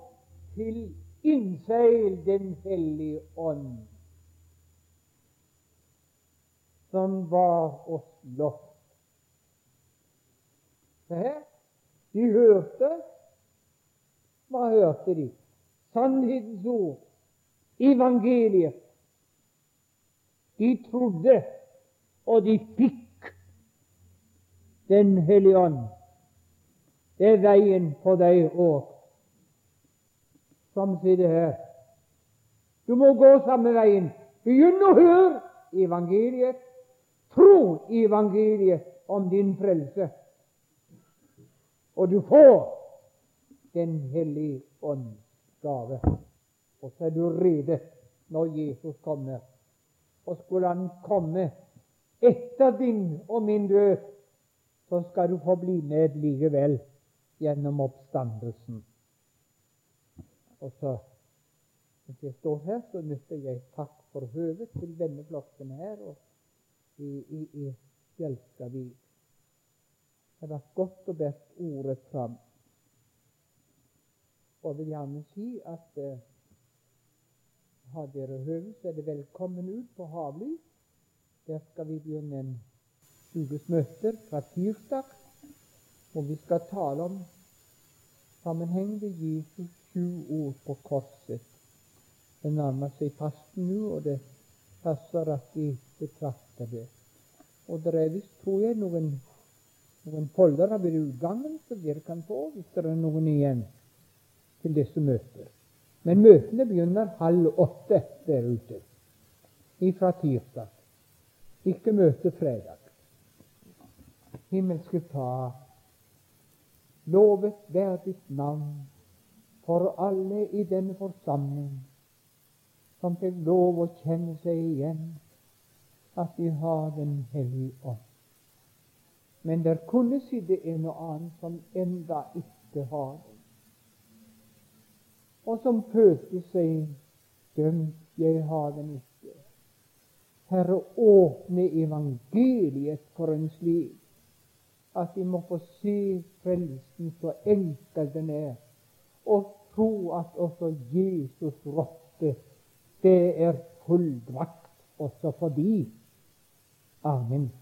til innseil Den hellige ånd, som var oss lovt. De hørte Hva hørte de? Sannhetens ord, evangeliet. De trodde, og de fikk Den hellige ånd. Det er veien for deg òg, som sitter her. Du må gå samme veien. Begynn å høre evangeliet. Tro evangeliet om din frelse. Og du får Den hellige ånds gave. Og så er du rede når Jesus kommer. Og skulle han komme etter din og min død, så skal du få bli med likevel gjennom oppstandelsen. Og så Hvis jeg står her, så nytter jeg takk for høvet til denne flokken her og i, i, i Fjelskavik. Det har vært godt å bære ordet fram. Og vil gjerne si at eh, har dere høvd, så er det velkommen ut på Havly. Der skal vi begynne en ukes møter fra tirsdag, hvor vi skal tale om sammenhengende Jesus sju ord på korset. Det nærmer seg fasten nå, og det passer at vi betrakter det. Og det er visst, tror jeg, noen, noen foldere ved utgangen som dere kan få hvis det er noen igjen til disse møter. Men møtene begynner halv åtte der ute ifra tirsdag. Ikke møte fredag. Himmelske Far, lovet være ditt navn for alle i denne forsamling som fikk lov å kjenne seg igjen at de har Den hellige ånd. Men der kunne sitte en og annen som enda ikke har den, og som følte seg dømt. Jeg har den ikke. Herre, åpne evangeliet for en slik at de må få se frelsen så enkel den er, og tro at også Jesus rotte, det er fullbrakt også for de. Amen.